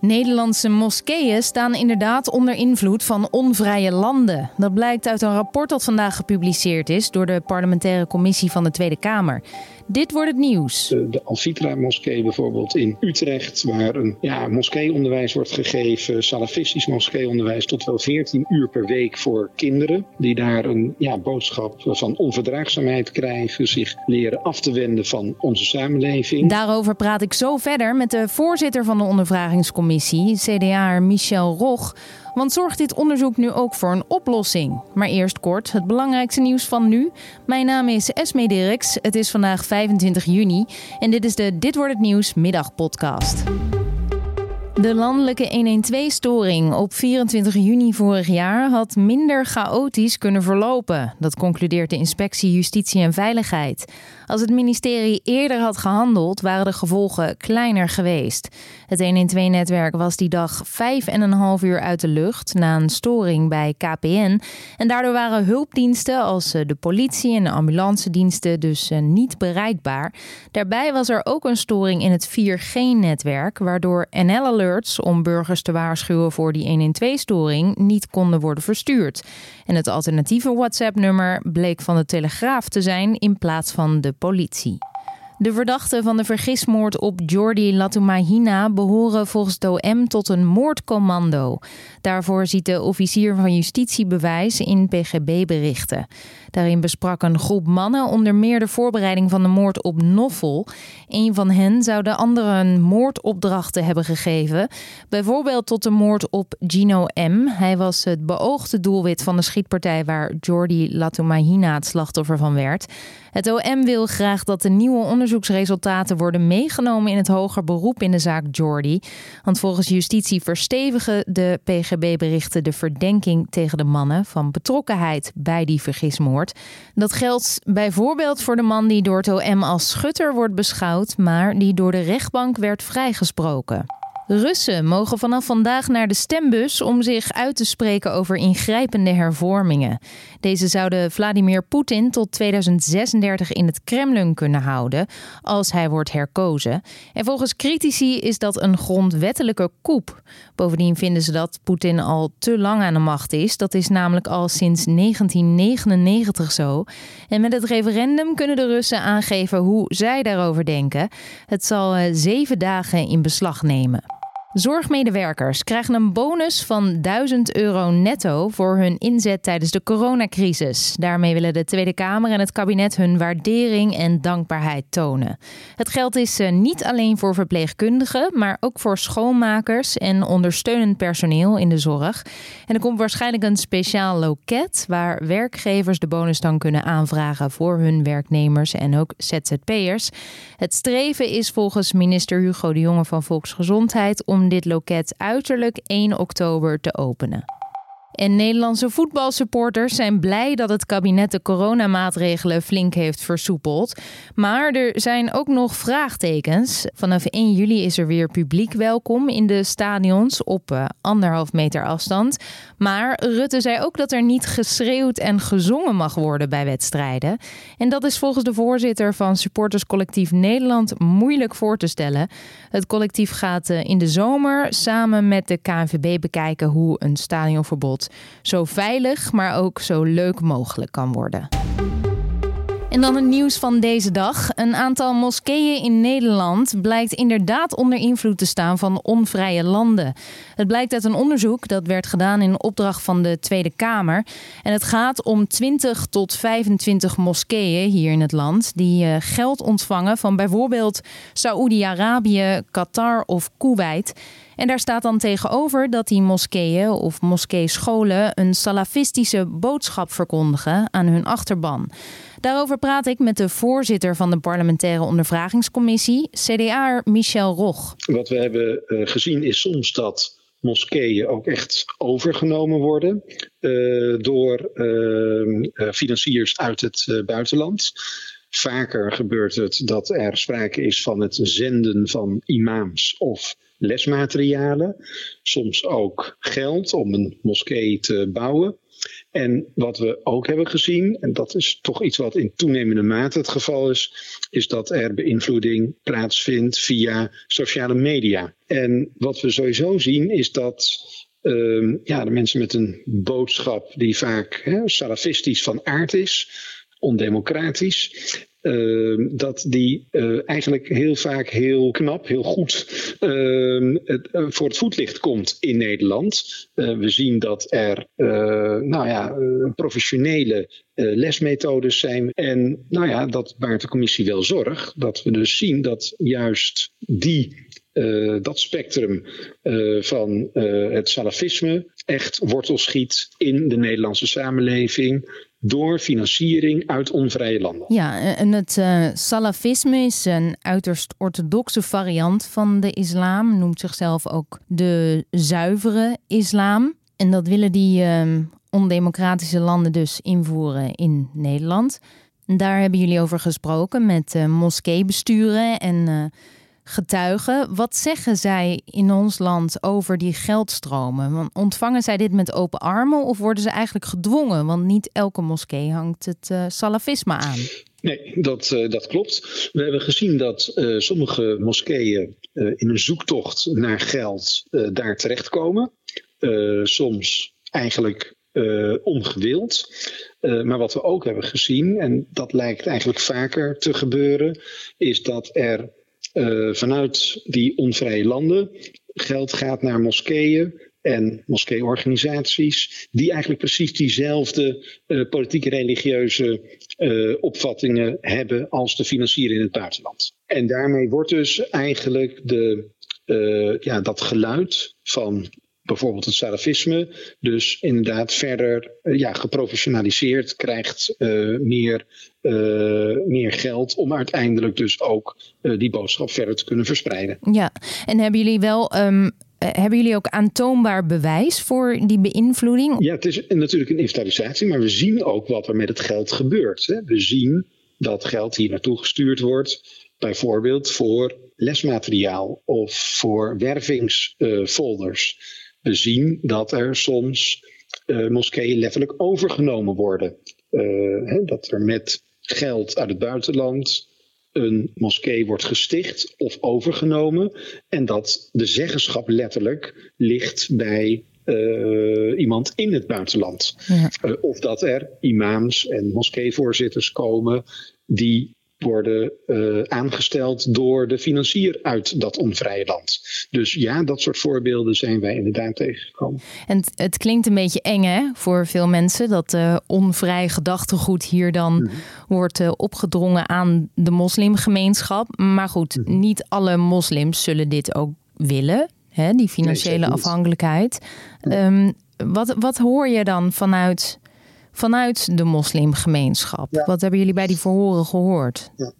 Nederlandse moskeeën staan inderdaad onder invloed van onvrije landen. Dat blijkt uit een rapport dat vandaag gepubliceerd is door de parlementaire commissie van de Tweede Kamer. Dit wordt het nieuws. De Alfitra-moskee bijvoorbeeld in Utrecht, waar een ja, moskeeonderwijs wordt gegeven, salafistisch moskeeonderwijs tot wel 14 uur per week voor kinderen, die daar een ja, boodschap van onverdraagzaamheid krijgen, zich leren af te wenden van onze samenleving. Daarover praat ik zo verder met de voorzitter van de ondervragingscommissie, CDA Michel Roch. Want zorgt dit onderzoek nu ook voor een oplossing? Maar eerst kort het belangrijkste nieuws van nu. Mijn naam is Esme Dirks. Het is vandaag 25 juni en dit is de Dit wordt het nieuws middagpodcast. De landelijke 112-storing op 24 juni vorig jaar had minder chaotisch kunnen verlopen. Dat concludeert de Inspectie Justitie en Veiligheid. Als het ministerie eerder had gehandeld, waren de gevolgen kleiner geweest. Het 112-netwerk was die dag vijf en een half uur uit de lucht na een storing bij KPN. En daardoor waren hulpdiensten als eh, de politie en de ambulancediensten dus eh, niet bereikbaar. Daarbij was er ook een storing in het 4G-netwerk, waardoor NL Om burgers te waarschuwen voor die 112-storing niet konden worden verstuurd. En het alternatieve WhatsApp-nummer bleek van de Telegraaf te zijn in plaats van de politie. De verdachten van de vergismoord op Jordi Latumahina behoren volgens de OM tot een moordcommando. Daarvoor ziet de officier van justitie bewijs in PGB-berichten. Daarin besprak een groep mannen onder meer de voorbereiding van de moord op Noffel. Een van hen zou de anderen moordopdrachten hebben gegeven. Bijvoorbeeld tot de moord op Gino M. Hij was het beoogde doelwit van de schietpartij waar Jordi Latumahina het slachtoffer van werd. Het OM wil graag dat de nieuwe onderzoeksresultaten worden meegenomen in het hoger beroep in de zaak Jordi. Want volgens justitie verstevigen de PGB-berichten de verdenking tegen de mannen van betrokkenheid bij die vergismoord. Dat geldt bijvoorbeeld voor de man die door het OM als schutter wordt beschouwd, maar die door de rechtbank werd vrijgesproken. Russen mogen vanaf vandaag naar de stembus om zich uit te spreken over ingrijpende hervormingen. Deze zouden Vladimir Poetin tot 2036 in het Kremlin kunnen houden als hij wordt herkozen. En volgens critici is dat een grondwettelijke koep. Bovendien vinden ze dat Poetin al te lang aan de macht is. Dat is namelijk al sinds 1999 zo. En met het referendum kunnen de Russen aangeven hoe zij daarover denken. Het zal eh, zeven dagen in beslag nemen. Zorgmedewerkers krijgen een bonus van 1000 euro netto voor hun inzet tijdens de coronacrisis. Daarmee willen de Tweede Kamer en het kabinet hun waardering en dankbaarheid tonen. Het geld is eh, niet alleen voor verpleegkundigen, maar ook voor schoonmakers en ondersteunend personeel in de zorg. En er komt waarschijnlijk een speciaal loket waar werkgevers de bonus dan kunnen aanvragen voor hun werknemers en ook ZZP'ers. Het streven is volgens minister Hugo de Jonge van Volksgezondheid om om dit loket uiterlijk 1 oktober te openen. En Nederlandse voetbalsupporters zijn blij dat het kabinet de coronamaatregelen flink heeft versoepeld. Maar er zijn ook nog vraagtekens. Vanaf 1 juli is er weer publiek welkom in de stadions op uh, anderhalf meter afstand. Maar Rutte zei ook dat er niet geschreeuwd en gezongen mag worden bij wedstrijden. En dat is volgens de voorzitter van supporterscollectief Nederland moeilijk voor te stellen. Het collectief gaat uh, in de zomer samen met de KNVB bekijken hoe een stadionverbod zo veilig, maar ook zo leuk mogelijk kan worden. En dan het nieuws van deze dag. Een aantal moskeeën in Nederland blijkt inderdaad onder invloed te staan van onvrije landen. Het blijkt uit een onderzoek dat werd gedaan in opdracht van de Tweede Kamer. En het gaat om 20 tot 25 moskeeën hier in het land die eh, geld ontvangen van bijvoorbeeld Saoedi-Arabië, Qatar of Kuwait. En daar staat dan tegenover dat die moskeeën of moskeescholen een salafistische boodschap verkondigen aan hun achterban. Daarover praat ik met de voorzitter van de parlementaire ondervragingscommissie, CDA Michel Roch. Wat we hebben eh, gezien is soms dat moskeeën ook echt overgenomen worden uh, door uh, financiers uit het buitenland. Vaker gebeurt het dat er sprake is van het zenden van imams of lesmaterialen. Soms ook geld om een moskee te bouwen. En wat we ook hebben gezien, en dat is toch iets wat in toenemende mate het geval is, is dat er beïnvloeding plaatsvindt via sociale media. En wat we sowieso zien is dat uh, ja, de mensen met een boodschap die vaak salafistisch van aard is, ondemocratisch, uh, dat die uh, eigenlijk heel vaak heel knap, heel goed uh, het, voor het voetlicht komt in Nederland. we zien dat er nou ja, professionele lesmethodes zijn. En nou ja, dat baart de commissie wel zorg. Dat we dus zien dat juist die dat spectrum van het salafisme echt wortel schiet in de Nederlandse samenleving door financiering uit onvrije landen. Ja, en het salafisme is een uiterst orthodoxe variant van de islam, noemt zichzelf ook de zuivere islam. En dat willen die ondemocratische landen dus invoeren in Nederland. Daar hebben jullie over gesproken met moskeebesturen en getuigen. Wat zeggen zij in ons land over die geldstromen? Ontvangen zij dit met open armen of worden ze eigenlijk gedwongen? Want niet elke moskee hangt het uh, salafisme aan. Nee, dat, uh, dat klopt. We hebben gezien dat uh, sommige moskeeën in een zoektocht naar geld daar terechtkomen. soms eigenlijk ongewild. maar wat we ook hebben gezien, en dat lijkt eigenlijk vaker te gebeuren, is dat er uh, vanuit die onvrije landen geld gaat naar moskeeën en moskeeorganisaties, die eigenlijk precies diezelfde uh, politieke religieuze uh, opvattingen hebben als de financieren in het buitenland. En daarmee wordt dus eigenlijk de, ja, dat geluid van bijvoorbeeld het salafisme, dus inderdaad verder uh, ja, geprofessionaliseerd, krijgt uh, meer, uh, meer geld om uiteindelijk dus ook die boodschap verder te kunnen verspreiden. Ja, en hebben jullie wel. Um... Hebben jullie ook aantoonbaar bewijs voor die beïnvloeding? Ja, het is natuurlijk een inventarisatie, maar we zien ook wat er met het geld gebeurt. Hè. We zien dat geld hier naartoe gestuurd wordt, bijvoorbeeld voor lesmateriaal of voor wervingsfolders we zien dat er soms uh, moskeeën letterlijk overgenomen worden. Uh, hè, dat er met geld uit het buitenland een moskee wordt gesticht of overgenomen. En dat de zeggenschap letterlijk ligt bij uh, iemand in het buitenland. Ja. of dat er imams en moskeevoorzitters komen die worden uh, aangesteld door de financier uit dat onvrije land. Dus ja, dat soort voorbeelden zijn wij inderdaad tegengekomen. En het, klinkt een beetje eng hè, voor veel mensen dat uh, onvrij gedachtegoed hier dan mm -hmm. wordt uh, opgedrongen aan de moslimgemeenschap. Maar goed, mm -hmm. niet alle moslims zullen dit ook willen, hè, die financiële nee, afhankelijkheid. Um, wat, wat hoor je dan vanuit vanuit de moslimgemeenschap. Ja. Wat hebben jullie bij die verhoren gehoord? Ja.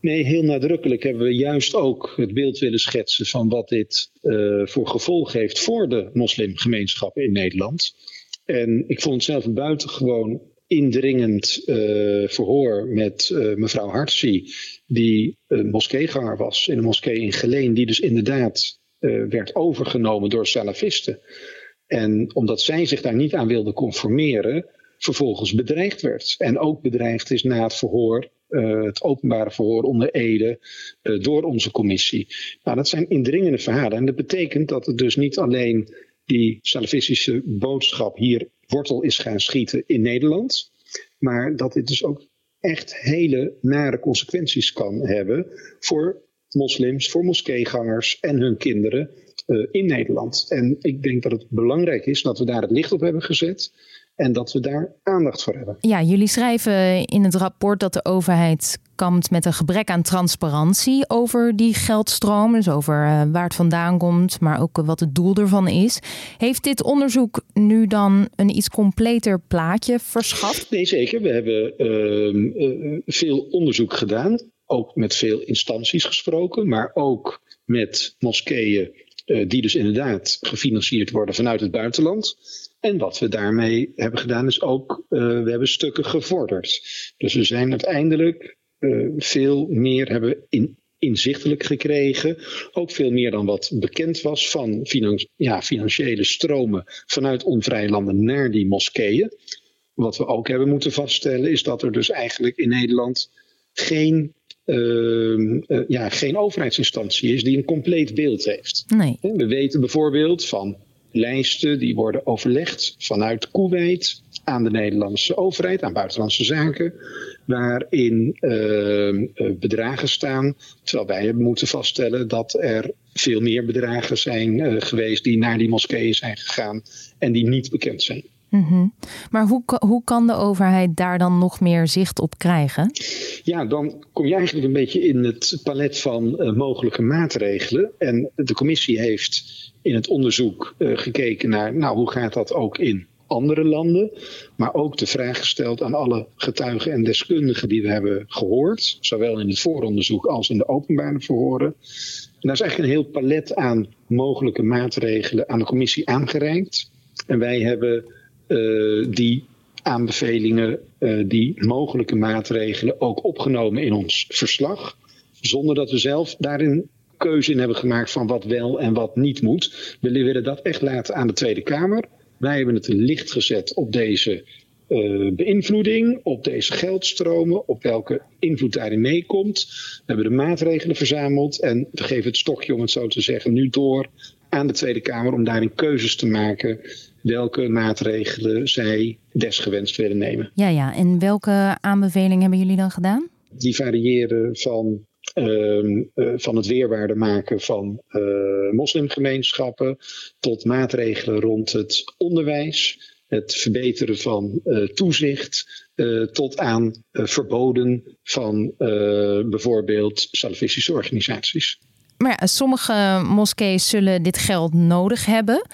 Nee, heel nadrukkelijk hebben we juist ook het beeld willen schetsen van wat dit uh, voor gevolg heeft voor de moslimgemeenschap in Nederland. En ik vond het zelf een buitengewoon indringend uh, verhoor met uh, mevrouw Hartzi, die een moskeeganger was in een moskee in Geleen, die dus inderdaad werd overgenomen door salafisten. En omdat zij zich daar niet aan wilde conformeren, vervolgens bedreigd werd. En ook bedreigd is na het verhoor, uh, het openbare verhoor onder Ede, uh, door onze commissie. Nou, dat zijn indringende verhalen. En dat betekent dat het dus niet alleen die salafistische boodschap hier wortel is gaan schieten in Nederland, maar dat dit dus ook echt hele nare consequenties kan hebben voor moslims, voor moskeegangers en hun kinderen uh, in Nederland. En ik denk dat het belangrijk is dat we daar het licht op hebben gezet. En dat we daar aandacht voor hebben. Ja, jullie schrijven in het rapport dat de overheid kampt met een gebrek aan transparantie over die geldstroom. Dus over uh, waar het vandaan komt, maar ook wat het doel ervan is. Heeft dit onderzoek nu dan een iets completer plaatje verschaft? Nee, zeker. We hebben uh, uh, veel onderzoek gedaan. Ook met veel instanties gesproken, maar ook met moskeeën die dus inderdaad gefinancierd worden vanuit het buitenland. En wat we daarmee hebben gedaan is ook, uh, we hebben stukken gevorderd. Dus we zijn uiteindelijk uh, veel meer hebben in inzichtelijk gekregen. Ook veel meer dan wat bekend was van ja, financiële stromen vanuit onvrije landen naar die moskeeën. Wat we ook hebben moeten vaststellen is dat er dus eigenlijk in Nederland geen, uh, ja, geen overheidsinstantie is die een compleet beeld heeft. Nee. We weten bijvoorbeeld van lijsten die worden overlegd vanuit Kuwait aan de Nederlandse overheid, aan buitenlandse zaken, waarin uh, bedragen staan. Terwijl wij moeten vaststellen dat er veel meer bedragen zijn uh, geweest die naar die moskeeën zijn gegaan en die niet bekend zijn. Mm Maar hoe, hoe kan de overheid daar dan nog meer zicht op krijgen? Ja, dan kom je eigenlijk een beetje in het palet van uh, mogelijke maatregelen. En de commissie heeft in het onderzoek uh, gekeken naar, nou, hoe gaat dat ook in andere landen, maar ook de vraag gesteld aan alle getuigen en deskundigen die we hebben gehoord, zowel in het vooronderzoek als in de openbare verhoren. En daar is eigenlijk een heel palet aan mogelijke maatregelen aan de commissie aangereikt. En wij hebben die aanbevelingen, uh, die mogelijke maatregelen ook opgenomen in ons verslag, zonder dat we zelf daarin keuze in hebben gemaakt van wat wel en wat niet moet. We willen dat echt laten aan de Tweede Kamer. Wij hebben het licht gezet op deze uh, beïnvloeding, op deze geldstromen, op welke invloed daarin meekomt. We hebben de maatregelen verzameld en we geven het stokje, om het zo te zeggen, nu door aan de Tweede Kamer om daarin keuzes te maken welke maatregelen zij desgewenst willen nemen. Ja, ja. En welke aanbevelingen hebben jullie dan gedaan? Die variëren van uh, van het weerwaarder maken van uh, moslimgemeenschappen tot maatregelen rond het onderwijs, het verbeteren van uh, toezicht, tot aan verboden van bijvoorbeeld salafistische organisaties. Maar ja, sommige moskeeën zullen dit geld nodig hebben.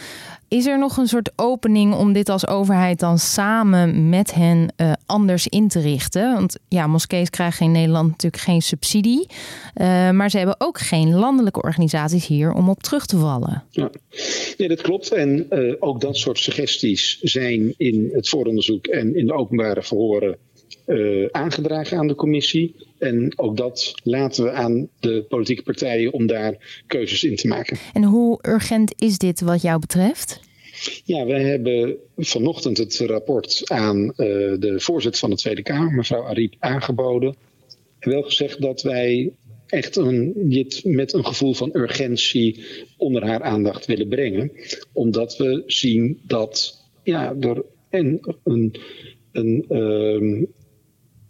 Is er nog een soort opening om dit als overheid dan samen met hen uh, anders in te richten? Want ja, moskees krijgen in Nederland natuurlijk geen subsidie. Uh, maar ze hebben ook geen landelijke organisaties hier om op terug te vallen. Ja, nee, dat klopt. En uh, ook dat soort suggesties zijn in het vooronderzoek en in de openbare verhoren aangedragen aan de commissie. En ook dat laten we aan de politieke partijen om daar keuzes in te maken. En hoe urgent is dit wat jou betreft? Ja, wij hebben vanochtend het rapport aan uh, de voorzitter van de Tweede Kamer, mevrouw Ariep, aangeboden. En wel gezegd dat wij echt een, dit met een gevoel van urgentie onder haar aandacht willen brengen. Omdat we zien dat ja, er en een, een, um,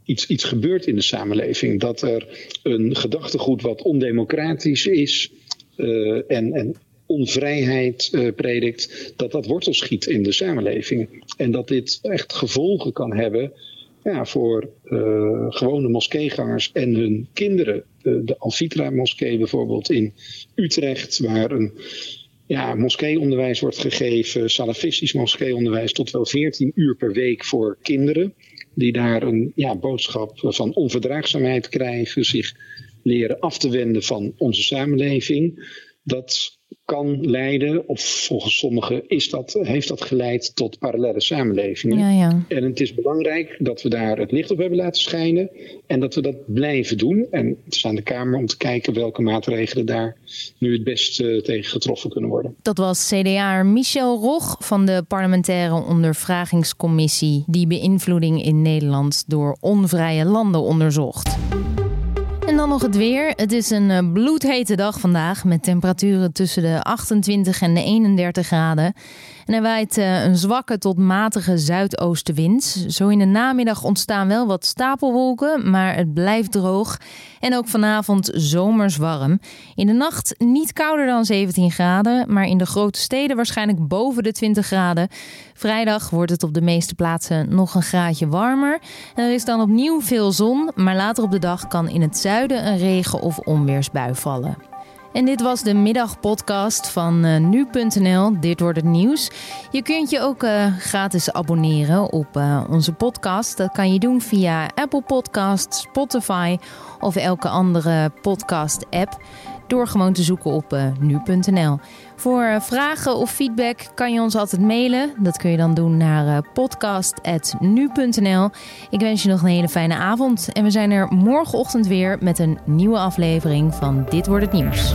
iets, iets gebeurt in de samenleving. Dat er een gedachtegoed wat ondemocratisch is uh, en, en onvrijheid uh, predikt, dat dat wortel schiet in de samenleving. En dat dit echt gevolgen kan hebben ja, voor uh, gewone moskeegangers en hun kinderen. De, de Alfitra-moskee bijvoorbeeld in Utrecht, waar een ja, moskeeonderwijs wordt gegeven, salafistisch moskeeonderwijs, tot wel 14 uur per week voor kinderen die daar een ja, boodschap van onverdraagzaamheid krijgen, zich leren af te wenden van onze samenleving. Dat kan leiden, of volgens sommigen is dat, heeft dat geleid tot parallele samenlevingen. Ja, ja. En het is belangrijk dat we daar het licht op hebben laten schijnen en dat we dat blijven doen. En het is aan de Kamer om te kijken welke maatregelen daar nu het best uh, tegen getroffen kunnen worden. Dat was CDA Michel Rog van de parlementaire ondervragingscommissie die beïnvloeding in Nederland door onvrije landen onderzocht. En dan nog het weer. Het is een eh, bloedhete dag vandaag met temperaturen tussen de 28 en de 31 graden. En er waait uh, een zwakke tot matige zuidoostenwind. Zo in de namiddag ontstaan wel wat stapelwolken, maar het blijft droog. En ook vanavond zomers warm. In de nacht niet kouder dan 17 graden, maar in de grote steden waarschijnlijk boven de 20 graden. Vrijdag wordt het op de meeste plaatsen nog een graadje warmer. Er is dan opnieuw veel zon, maar later op de dag kan in het zuiden een regen- of onweersbui vallen. En dit was de middagpodcast van uh, nu.nl. Dit wordt het nieuws. Je kunt je ook uh, gratis abonneren op uh, onze podcast. Dat kan je doen via Apple Podcasts, Spotify of elke andere podcast-app. Door gewoon te zoeken op uh, nu.nl. Voor vragen of feedback kan je ons altijd mailen. Dat kun je dan doen naar podcast.nu.nl. Ik wens je nog een hele fijne avond en we zijn er morgenochtend weer met een nieuwe aflevering van Dit wordt het nieuws.